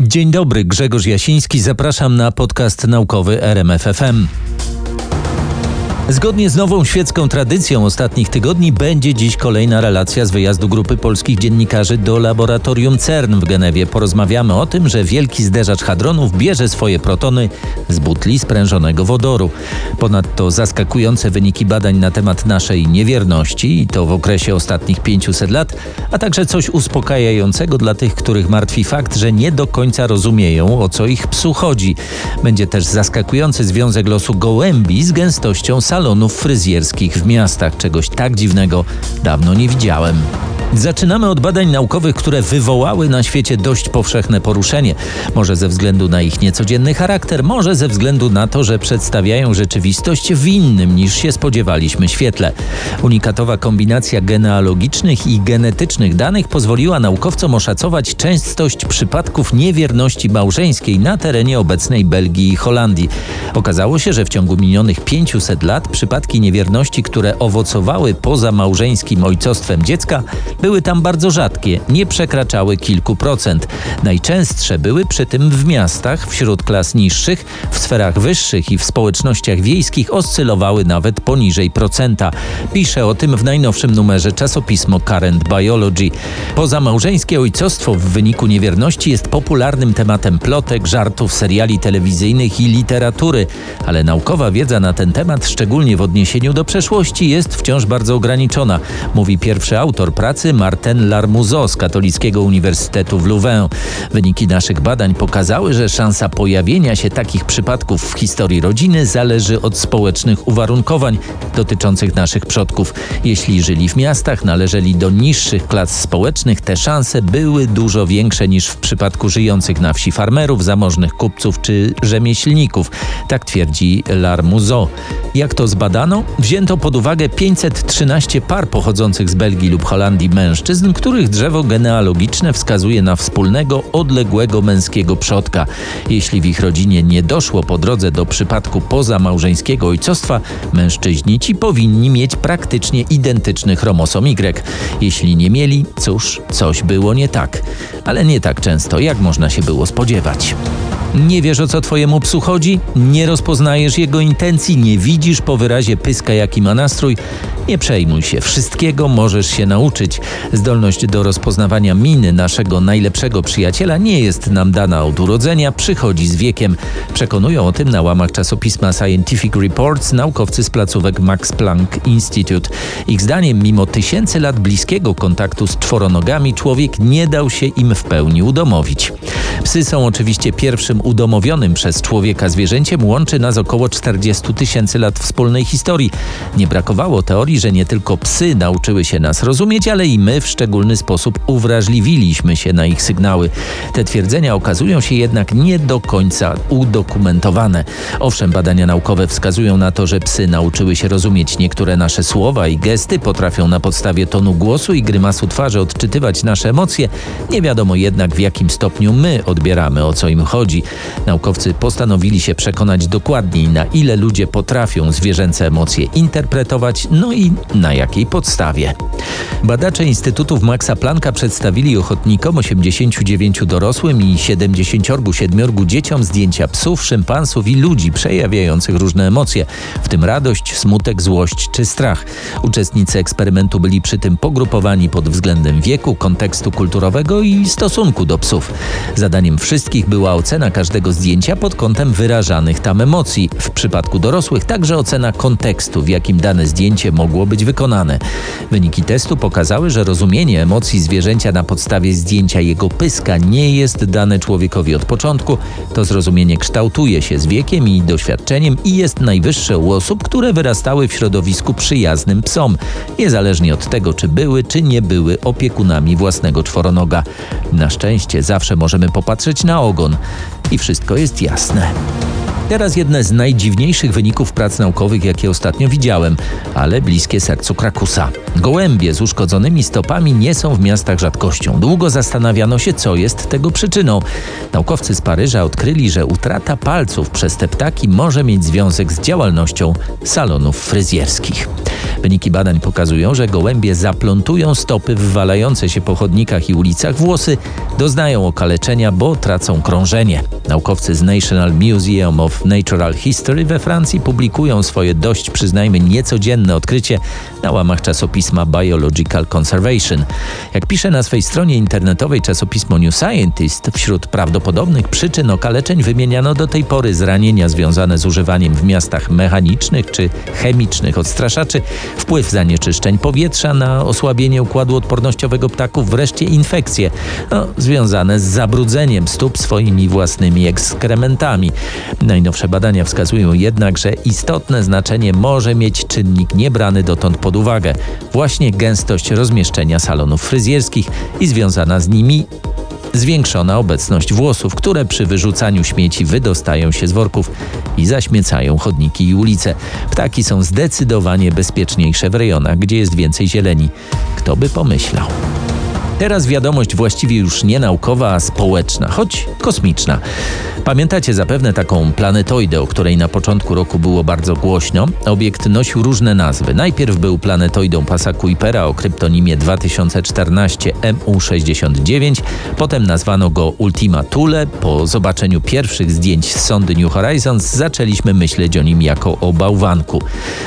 Dzień dobry, Grzegorz Jasiński. Zapraszam na podcast naukowy RMFFM. Zgodnie z nową świecką tradycją ostatnich tygodni będzie dziś kolejna relacja z wyjazdu grupy polskich dziennikarzy do laboratorium CERN w Genewie. Porozmawiamy o tym, że wielki zderzacz hadronów bierze swoje protony z butli sprężonego wodoru. Ponadto zaskakujące wyniki badań na temat naszej niewierności i to w okresie ostatnich 500 lat, a także coś uspokajającego dla tych, których martwi fakt, że nie do końca rozumieją o co ich psu chodzi. Będzie też zaskakujący związek losu gołębi z gęstością salonów salonów fryzjerskich w miastach. Czegoś tak dziwnego dawno nie widziałem. Zaczynamy od badań naukowych, które wywołały na świecie dość powszechne poruszenie. Może ze względu na ich niecodzienny charakter, może ze względu na to, że przedstawiają rzeczywistość w innym niż się spodziewaliśmy świetle. Unikatowa kombinacja genealogicznych i genetycznych danych pozwoliła naukowcom oszacować częstość przypadków niewierności małżeńskiej na terenie obecnej Belgii i Holandii. Okazało się, że w ciągu minionych 500 lat przypadki niewierności, które owocowały poza małżeńskim ojcostwem dziecka, były tam bardzo rzadkie, nie przekraczały kilku procent. Najczęstsze były przy tym w miastach, wśród klas niższych, w sferach wyższych i w społecznościach wiejskich oscylowały nawet poniżej procenta. Pisze o tym w najnowszym numerze czasopismo Current Biology. Pozamałżeńskie ojcostwo w wyniku niewierności jest popularnym tematem plotek, żartów, seriali telewizyjnych i literatury, ale naukowa wiedza na ten temat, szczególnie w odniesieniu do przeszłości, jest wciąż bardzo ograniczona, mówi pierwszy autor pracy pracy Martin Larmuzo z Katolickiego Uniwersytetu w Louvain. Wyniki naszych badań pokazały, że szansa pojawienia się takich przypadków w historii rodziny zależy od społecznych uwarunkowań dotyczących naszych przodków. Jeśli żyli w miastach, należeli do niższych klas społecznych, te szanse były dużo większe niż w przypadku żyjących na wsi farmerów, zamożnych kupców czy rzemieślników. Tak twierdzi Larmuzo. Jak to zbadano? Wzięto pod uwagę 513 par pochodzących z Belgii lub Holandii mężczyzn, których drzewo genealogiczne wskazuje na wspólnego, odległego męskiego przodka. Jeśli w ich rodzinie nie doszło po drodze do przypadku pozamałżeńskiego ojcostwa, mężczyźni ci powinni mieć praktycznie identyczny chromosom Y. Jeśli nie mieli, cóż, coś było nie tak. Ale nie tak często, jak można się było spodziewać. Nie wiesz o co twojemu psu chodzi? Nie rozpoznajesz jego intencji, nie widzisz po wyrazie pyska jaki ma nastrój? Nie przejmuj się, wszystkiego możesz się nauczyć. Zdolność do rozpoznawania miny naszego najlepszego przyjaciela nie jest nam dana od urodzenia, przychodzi z wiekiem. Przekonują o tym na łamach czasopisma Scientific Reports naukowcy z placówek Max Planck Institute. Ich zdaniem, mimo tysięcy lat bliskiego kontaktu z czworonogami, człowiek nie dał się im w pełni udomowić. Psy są oczywiście pierwszym udomowionym przez człowieka zwierzęciem, łączy nas około 40 tysięcy lat wspólnej historii. Nie brakowało teorii, że nie tylko psy nauczyły się nas rozumieć, ale i my w szczególny sposób uwrażliwiliśmy się na ich sygnały. Te twierdzenia okazują się jednak nie do końca udokumentowane. Owszem, badania naukowe wskazują na to, że psy nauczyły się rozumieć niektóre nasze słowa i gesty, potrafią na podstawie tonu głosu i grymasu twarzy odczytywać nasze emocje. Nie wiadomo jednak w jakim stopniu my odbieramy o co im chodzi. Naukowcy postanowili się przekonać dokładniej, na ile ludzie potrafią zwierzęce emocje interpretować, no i na jakiej podstawie. Badacze Instytutów Maxa Plancka przedstawili ochotnikom 89 dorosłym i 77 dzieciom zdjęcia psów, szympansów i ludzi przejawiających różne emocje, w tym radość, smutek, złość czy strach. Uczestnicy eksperymentu byli przy tym pogrupowani pod względem wieku, kontekstu kulturowego i stosunku do psów. Zadaniem wszystkich była ocena każdego zdjęcia pod kątem wyrażanych tam emocji. W przypadku dorosłych także ocena kontekstu, w jakim dane zdjęcie mogło być wykonane. Wyniki testu pokazały, że rozumienie emocji zwierzęcia na podstawie zdjęcia jego pyska nie jest dane człowiekowi od początku. To zrozumienie kształtuje się z wiekiem i doświadczeniem i jest najwyższe u osób, które wyrastały w środowisku przyjaznym psom, niezależnie od tego, czy były, czy nie były opiekunami własnego czworonoga. Na szczęście zawsze możemy popatrzeć na ogon i wszystko jest jasne. Teraz jedne z najdziwniejszych wyników prac naukowych, jakie ostatnio widziałem, ale bliskie sercu Krakusa. Gołębie z uszkodzonymi stopami nie są w miastach rzadkością. Długo zastanawiano się, co jest tego przyczyną. Naukowcy z Paryża odkryli, że utrata palców przez te ptaki może mieć związek z działalnością salonów fryzjerskich. Wyniki badań pokazują, że gołębie zaplątują stopy wywalające się po chodnikach i ulicach, włosy doznają okaleczenia, bo tracą krążenie. Naukowcy z National Museum of Natural History we Francji publikują swoje dość, przyznajmy, niecodzienne odkrycie na łamach czasopisma Biological Conservation. Jak pisze na swej stronie internetowej czasopismo New Scientist, wśród prawdopodobnych przyczyn okaleczeń wymieniano do tej pory zranienia związane z używaniem w miastach mechanicznych czy chemicznych odstraszaczy, wpływ zanieczyszczeń powietrza na osłabienie układu odpornościowego ptaków, wreszcie infekcje no, związane z zabrudzeniem stóp swoimi własnymi ekskrementami. Najnowsze badania wskazują jednak, że istotne znaczenie może mieć czynnik niebrany dotąd pod uwagę właśnie gęstość rozmieszczenia salonów fryzjerskich i związana z nimi zwiększona obecność włosów, które przy wyrzucaniu śmieci wydostają się z worków i zaśmiecają chodniki i ulice. Ptaki są zdecydowanie bezpieczniejsze w rejonach, gdzie jest więcej zieleni. Kto by pomyślał? Teraz wiadomość właściwie już nie naukowa, a społeczna, choć kosmiczna. Pamiętacie zapewne taką planetoidę, o której na początku roku było bardzo głośno. Obiekt nosił różne nazwy. Najpierw był planetoidą pasa Kuipera o kryptonimie 2014 MU69, potem nazwano go Ultima Thule. Po zobaczeniu pierwszych zdjęć z sondy New Horizons zaczęliśmy myśleć o nim jako o bałwanku.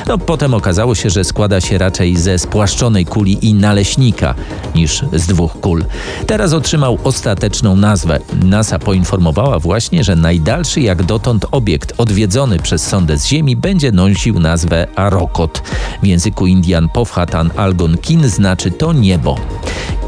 No, potem okazało się, że składa się raczej ze spłaszczonej kuli i naleśnika niż z dwóch kul. Teraz otrzymał ostateczną nazwę. NASA poinformowała właśnie, że najdalszy jak dotąd obiekt odwiedzony przez sondę z Ziemi będzie nosił nazwę Arokot. W języku Indian Powhatan Algonkin znaczy to niebo.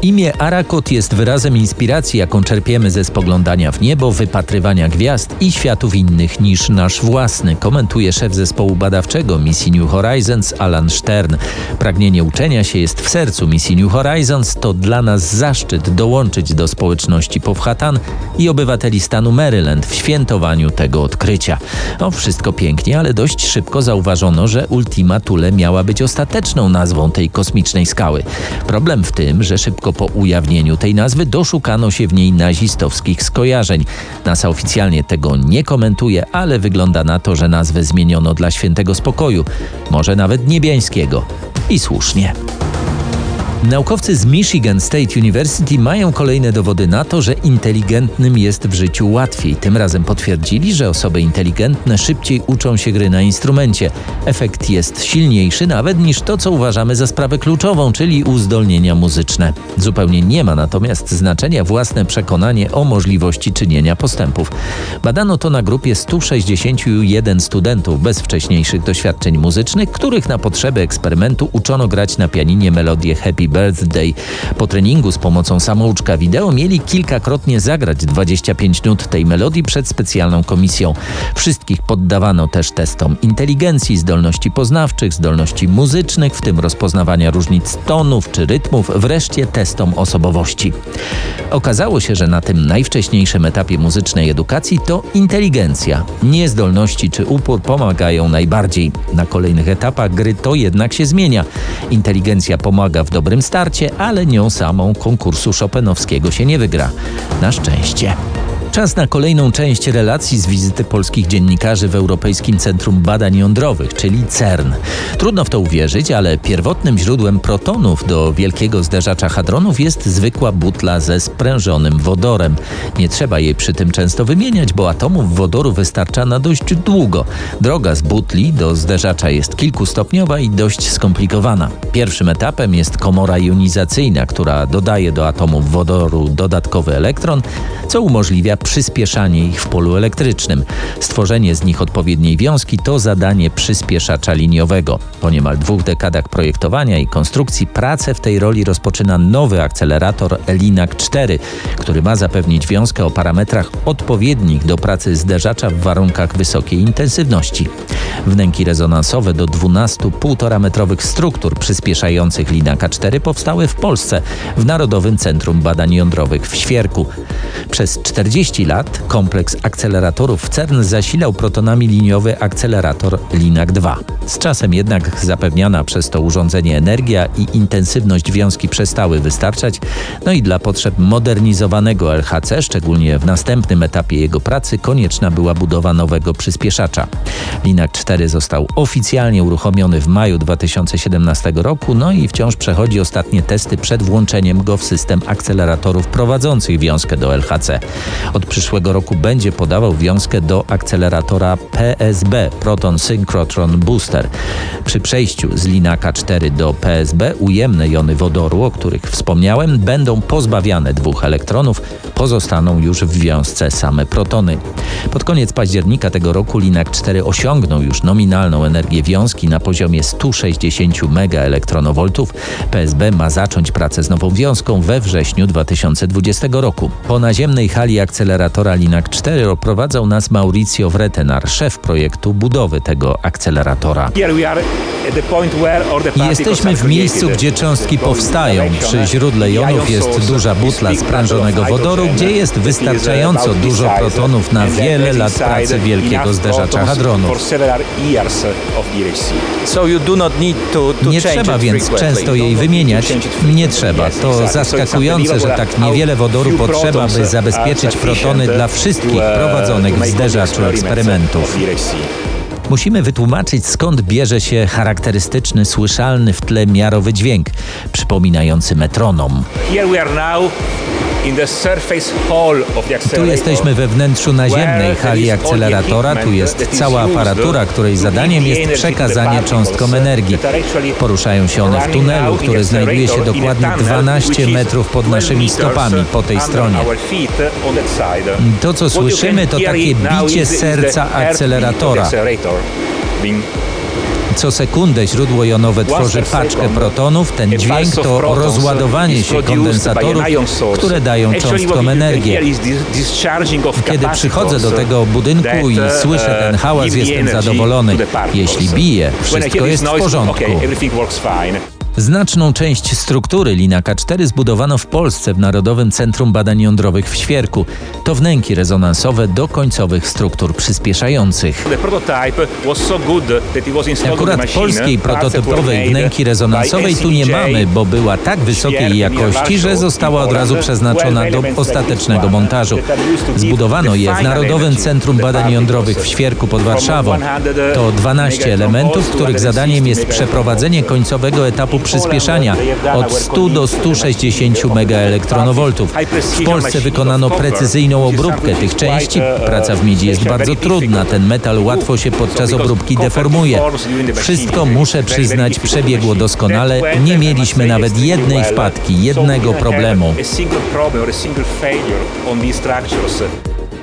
Imię Arakot jest wyrazem inspiracji, jaką czerpiemy ze spoglądania w niebo, wypatrywania gwiazd i światów innych niż nasz własny, komentuje szef zespołu badawczego misji New Horizons Alan Stern. Pragnienie uczenia się jest w sercu misji New Horizons. To dla nas zaszczyt dołączyć do społeczności Powhatan i obywateli stanu Maryland w świętowaniu tego odkrycia. No, wszystko pięknie, ale dość szybko zauważono, że Ultima Thule miała być ostateczną nazwą tej kosmicznej skały. Problem w tym, że szybko po ujawnieniu tej nazwy doszukano się w niej nazistowskich skojarzeń. NASA oficjalnie tego nie komentuje, ale wygląda na to, że nazwę zmieniono dla świętego spokoju, może nawet niebiańskiego. I słusznie. Naukowcy z Michigan State University mają kolejne dowody na to, że inteligentnym jest w życiu łatwiej. Tym razem potwierdzili, że osoby inteligentne szybciej uczą się gry na instrumencie. Efekt jest silniejszy nawet niż to, co uważamy za sprawę kluczową, czyli uzdolnienia muzyczne. Zupełnie nie ma natomiast znaczenia własne przekonanie o możliwości czynienia postępów. Badano to na grupie 161 studentów bez wcześniejszych doświadczeń muzycznych, których na potrzeby eksperymentu uczono grać na pianinie melodię Happy Birthday. Po treningu z pomocą samouczka wideo mieli kilkakrotnie zagrać 25 nut tej melodii przed specjalną komisją. Wszystkich poddawano też testom inteligencji, zdolności poznawczych, zdolności muzycznych, w tym rozpoznawania różnic tonów czy rytmów, wreszcie testom osobowości. Okazało się, że na tym najwcześniejszym etapie muzycznej edukacji to inteligencja, nie zdolności czy upór pomagają najbardziej. Na kolejnych etapach gry to jednak się zmienia. Inteligencja pomaga w dobrym starcie, ale nią samą konkursu Chopinowskiego się nie wygra. Na szczęście. Czas na kolejną część relacji z wizyty polskich dziennikarzy w Europejskim Centrum Badań Jądrowych, czyli CERN. Trudno w to uwierzyć, ale pierwotnym źródłem protonów do wielkiego zderzacza hadronów jest zwykła butla ze sprężonym wodorem. Nie trzeba jej przy tym często wymieniać, bo atomów wodoru wystarcza na dość długo. Droga z butli do zderzacza jest kilkustopniowa i dość skomplikowana. Pierwszym etapem jest komora jonizacyjna, która dodaje do atomów wodoru dodatkowy elektron, co umożliwia przyspieszanie ich w polu elektrycznym. Stworzenie z nich odpowiedniej wiązki to zadanie przyspieszacza liniowego. Po niemal dwóch dekadach projektowania i konstrukcji pracę w tej roli rozpoczyna nowy akcelerator LINAC 4, który ma zapewnić wiązkę o parametrach odpowiednich do pracy zderzacza w warunkach wysokiej intensywności. Wnęki rezonansowe do 12 1,5 metrowych struktur przyspieszających Linaka 4 powstały w Polsce w Narodowym Centrum Badań Jądrowych w Świerku. Przez 40 lat kompleks akceleratorów CERN zasilał protonami liniowy akcelerator Linak 2. Z czasem jednak zapewniana przez to urządzenie energia i intensywność wiązki przestały wystarczać, no i dla potrzeb modernizowanego LHC, szczególnie w następnym etapie jego pracy, konieczna była budowa nowego przyspieszacza. Linak 4 został oficjalnie uruchomiony w maju 2017 roku, no i wciąż przechodzi ostatnie testy przed włączeniem go w system akceleratorów prowadzących wiązkę do LHC. Od przyszłego roku będzie podawał wiązkę do akceleratora PSB Proton Synchrotron Booster. Przy przejściu z Linaka 4 do PSB ujemne jony wodoru, o których wspomniałem, będą pozbawiane dwóch elektronów, pozostaną już w wiązce same protony. Pod koniec października tego roku Linak 4 osiągnął już nominalną energię wiązki na poziomie 160 MeV. PSB ma zacząć pracę z nową wiązką we wrześniu 2020 roku. Po naziemnej hali akceleratora Linak 4 oprowadzał nas Mauricio Wretenar, szef projektu budowy tego akceleratora. Jesteśmy w miejscu, gdzie cząstki powstają. Przy źródle jonów jest duża butla sprężonego wodoru, gdzie jest wystarczająco dużo protonów na wiele lat pracy wielkiego zderzacza hadronów. Nie trzeba więc często jej wymieniać. Nie trzeba. To zaskakujące, że tak niewiele wodoru potrzeba, by zabezpieczyć protony dla wszystkich prowadzonych w zderzaczu eksperymentów. Musimy wytłumaczyć, skąd bierze się charakterystyczny, słyszalny w tle miarowy dźwięk, przypominający metronom. Tu jesteśmy we wnętrzu naziemnej hali akceleratora, tu jest cała aparatura, której zadaniem jest przekazanie cząstkom energii. Poruszają się one w tunelu, który znajduje się dokładnie 12 metrów pod naszymi stopami po tej stronie. To, co słyszymy, to takie bicie serca akceleratora. Co sekundę źródło jonowe tworzy paczkę protonów. Ten dźwięk to rozładowanie się kondensatorów, które dają cząstkom energię. Kiedy przychodzę do tego budynku i słyszę ten hałas, jestem zadowolony. Jeśli bije, wszystko jest w porządku. Znaczną część struktury Linaka 4 zbudowano w Polsce w Narodowym Centrum Badań Jądrowych w Świerku. To wnęki rezonansowe do końcowych struktur przyspieszających. Akurat polskiej prototypowej wnęki rezonansowej tu nie mamy, bo była tak wysokiej jakości, że została od razu przeznaczona do ostatecznego montażu. Zbudowano je w Narodowym Centrum Badań Jądrowych w Świerku pod Warszawą. To 12 elementów, których zadaniem jest przeprowadzenie końcowego etapu przyspieszania od 100 do 160 MeV. W Polsce wykonano precyzyjną obróbkę tych części. Praca w miedzi jest bardzo trudna. Ten metal łatwo się podczas obróbki deformuje. Wszystko, muszę przyznać, przebiegło doskonale. Nie mieliśmy nawet jednej wpadki, jednego problemu.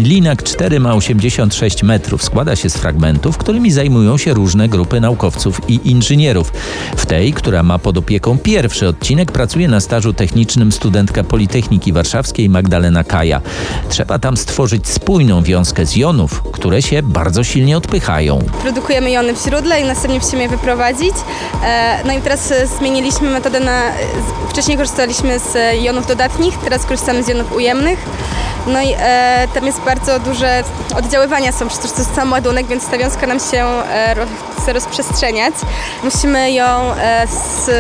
Linak 4 ma 86 metrów. Składa się z fragmentów, którymi zajmują się różne grupy naukowców i inżynierów. W tej, która ma pod opieką pierwszy odcinek, pracuje na stażu technicznym studentka Politechniki Warszawskiej Magdalena Kaja. Trzeba tam stworzyć spójną wiązkę z jonów, które się bardzo silnie odpychają. Produkujemy jony w źródle i następnie musimy je wyprowadzić. E, No i teraz e, zmieniliśmy metodę na... z- Wcześniej korzystaliśmy z e, jonów dodatnich, teraz korzystamy z jonów ujemnych. No i e, tam jest bardzo duże oddziaływania są, przecież to jest sam ładunek, więc ta wiązka nam się e, ro, chce rozprzestrzeniać. Musimy ją e, z,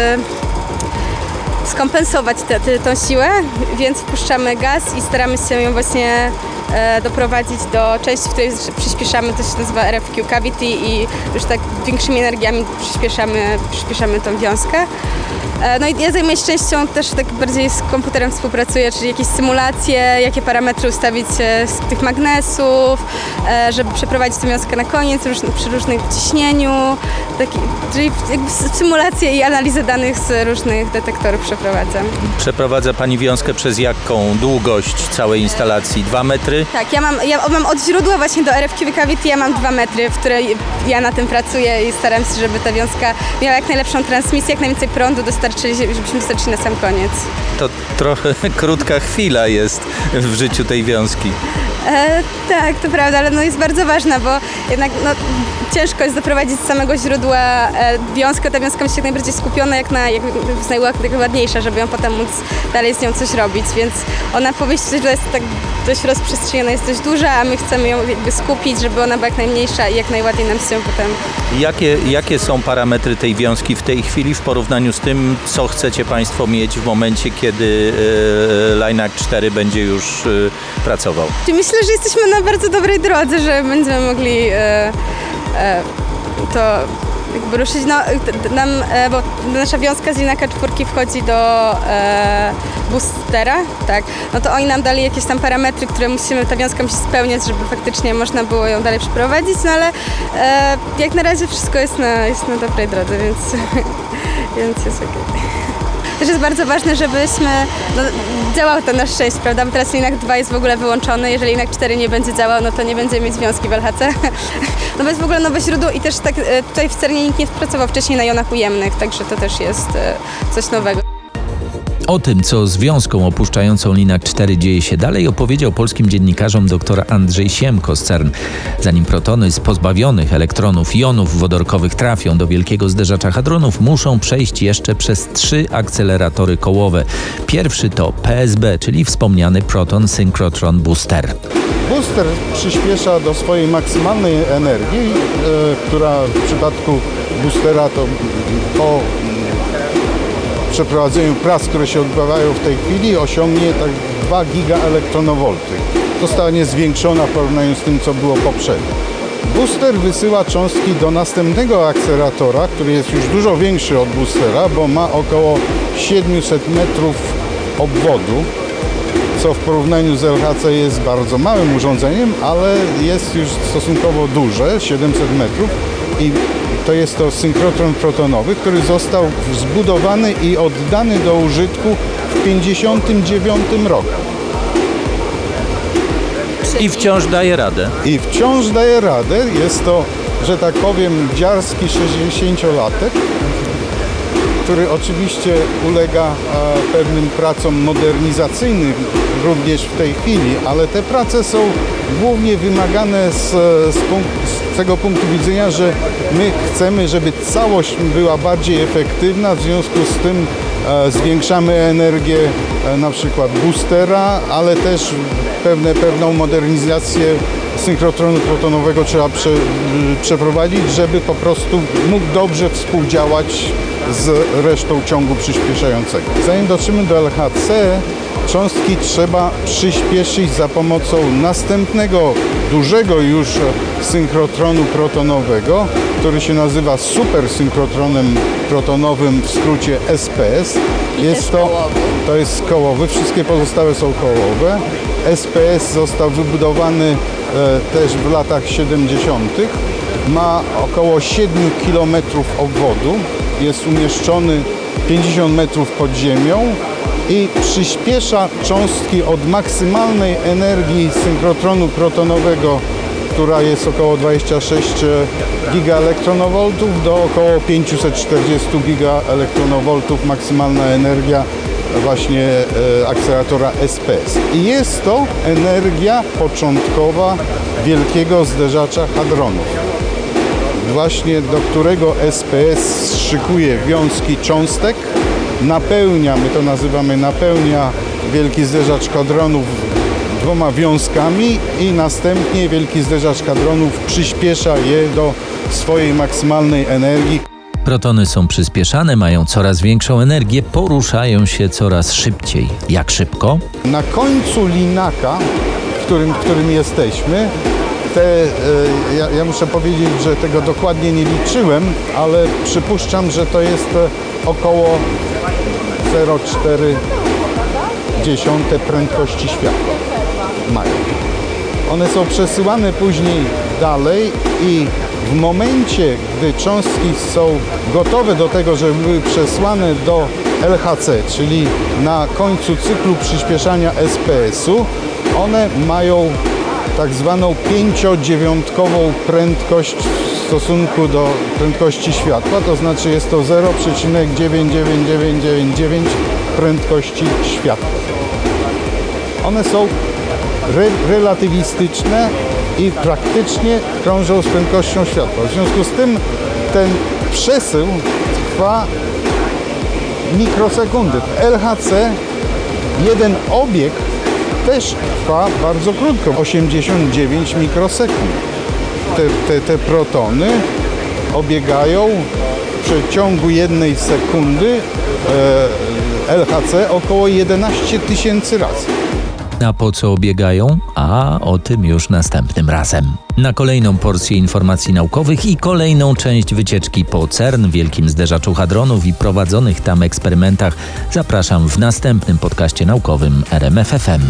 skompensować tę tę- tą siłę, więc wpuszczamy gaz i staramy się ją właśnie e, doprowadzić do części, w której przyspieszamy, to się nazywa RFQ cavity i już tak większymi energiami przyspieszamy, przyspieszamy tą wiązkę. E, No i ja zajmuję się częścią też tak bardziej z komputerem współpracuję, czyli jakieś symulacje, jakie parametry ustawić e, z tych magnesów, e, żeby przeprowadzić tę wiązkę na koniec przy różnych ciśnieniu, taki, czyli symulacje i analizę danych z różnych detektorów przeprowadzam. Przeprowadza Pani wiązkę przez jaką długość całej instalacji? Dwa metry? Tak, ja mam, ja mam od źródła właśnie do RFQ Cavity, ja mam dwa metry, w której ja na tym pracuję i staram się, żeby ta wiązka miała jak najlepszą transmisję, jak najwięcej prądu dostarczyła dostarczyli, żebyśmy dostarczyli na sam koniec. To trochę krótka chwila jest w życiu tej wiązki. E, tak, to prawda, ale no jest bardzo ważna, bo jednak no, ciężko jest doprowadzić z samego źródła e, wiązkę. Ta wiązka musi jak najbardziej skupiona, jak, na, jak najładniejsza, żeby ją potem móc dalej z nią coś robić, więc ona po wyjściu że jest tak dość rozprzestrzeniona, jest dość duża, a my chcemy ją jakby skupić, żeby ona była jak najmniejsza i jak najładniej nam się potem Jakie, jakie są parametry tej wiązki w tej chwili w porównaniu z tym, co chcecie Państwo mieć w momencie, kiedy e, Lineac 4 będzie już e, pracował? Myślę, że jesteśmy na bardzo dobrej drodze, że będziemy mogli e, to jakby ruszyć. No, nam, e, bo nasza wiązka z Linaka czwórki wchodzi do e, boostera, tak. No to oni nam dali jakieś tam parametry, które musimy, ta wiązka musi spełniać, żeby faktycznie można było ją dalej przeprowadzić, no ale e, jak na razie wszystko jest na, jest na dobrej drodze, więc, więc jest okej. Też jest bardzo ważne, żebyśmy, no, działał to nasz szczęście, prawda? Bo teraz Linak 2 jest w ogóle wyłączony, jeżeli Linak 4 nie będzie działał, no to nie będziemy mieć związki w LHC. No jest w ogóle nowe źródło i też tak e, tutaj w CERNie nikt nie pracował wcześniej na jonach ujemnych, także to też jest e, coś nowego. O tym, co z wiązką opuszczającą Linak 4 dzieje się dalej, opowiedział polskim dziennikarzom dr Andrzej Siemko z CERN. Zanim protony z pozbawionych elektronów jonów wodorkowych trafią do wielkiego zderzacza hadronów, muszą przejść jeszcze przez trzy akceleratory kołowe. Pierwszy to PSB, czyli wspomniany Proton Synchrotron Booster. Booster przyspiesza do swojej maksymalnej energii, e, która w przypadku boostera to po przeprowadzeniu prac, które się odbywają w tej chwili, osiągnie tak 2 gigaelektronowolty. Zostanie zwiększona w porównaniu z tym, co było poprzednio. Booster wysyła cząstki do następnego akceleratora, który jest już dużo większy od boostera, bo ma około 700 metrów obwodu, co w porównaniu z LHC jest bardzo małym urządzeniem, ale jest już stosunkowo duże, 700 metrów i to jest to synchrotron protonowy, który został zbudowany i oddany do użytku w 1959 roku. I wciąż daje radę. I wciąż daje radę. Jest to, że tak powiem, dziarski 60-latek, który oczywiście ulega e, pewnym pracom modernizacyjnym również w tej chwili, ale te prace są głównie wymagane z, z, z tego punktu widzenia, że my chcemy, żeby całość była bardziej efektywna, w związku z tym e, zwiększamy energię e, na przykład boostera, ale też pewne, pewną modernizację synchrotronu protonowego trzeba prze, przeprowadzić, żeby po prostu mógł dobrze współdziałać z resztą ciągu przyspieszającego. Zanim dotrzemy do LHC, cząstki trzeba przyspieszyć za pomocą następnego dużego już synchrotronu protonowego, który się nazywa supersynchrotronem protonowym w skrócie SPS. Jest to, to jest kołowy, wszystkie pozostałe są kołowe. SPS został wybudowany e, też w latach 70. Ma około 7 km obwodu. Jest umieszczony 50 metrów pod ziemią i przyspiesza cząstki od maksymalnej energii synchrotronu protonowego, która jest około 26 gigaelektronowoltów do około 540 gigaelektronowoltów maksymalna energia właśnie e, akceleratora SPS. I jest to energia początkowa wielkiego zderzacza hadronów właśnie do którego SPS szykuje wiązki cząstek, napełnia, my to nazywamy napełnia wielki zderzacz hadronów dwoma wiązkami i następnie wielki zderzacz hadronów przyspiesza je do swojej maksymalnej energii. Protony są przyspieszane, mają coraz większą energię, poruszają się coraz szybciej. Jak szybko? Na końcu linaka, w którym, w którym jesteśmy, te, e, ja, ja muszę powiedzieć, że tego dokładnie nie liczyłem, ale przypuszczam, że to jest e, około 0,4 prędkości światła mają. One są przesyłane później dalej i w momencie, gdy cząstki są gotowe do tego, żeby były przesłane do LHC, czyli na końcu cyklu przyspieszania SPS-u, one mają tak zwaną pięciodziewiątkową prędkość stosunku do prędkości światła, to znaczy jest to 0,99999 prędkości światła. One są re relatywistyczne i praktycznie krążą z prędkością światła. W związku z tym ten przesył trwa mikrosekundy. W LHC jeden obieg też trwa bardzo krótko, 89 mikrosekund. Te, te, te protony obiegają w przeciągu jednej sekundy e, LHC około 11 tysięcy razy. A po co obiegają? A o tym już następnym razem. Na kolejną porcję informacji naukowych i kolejną część wycieczki po CERN, wielkim zderzaczu hadronów i prowadzonych tam eksperymentach zapraszam w następnym podcaście naukowym RMFFM.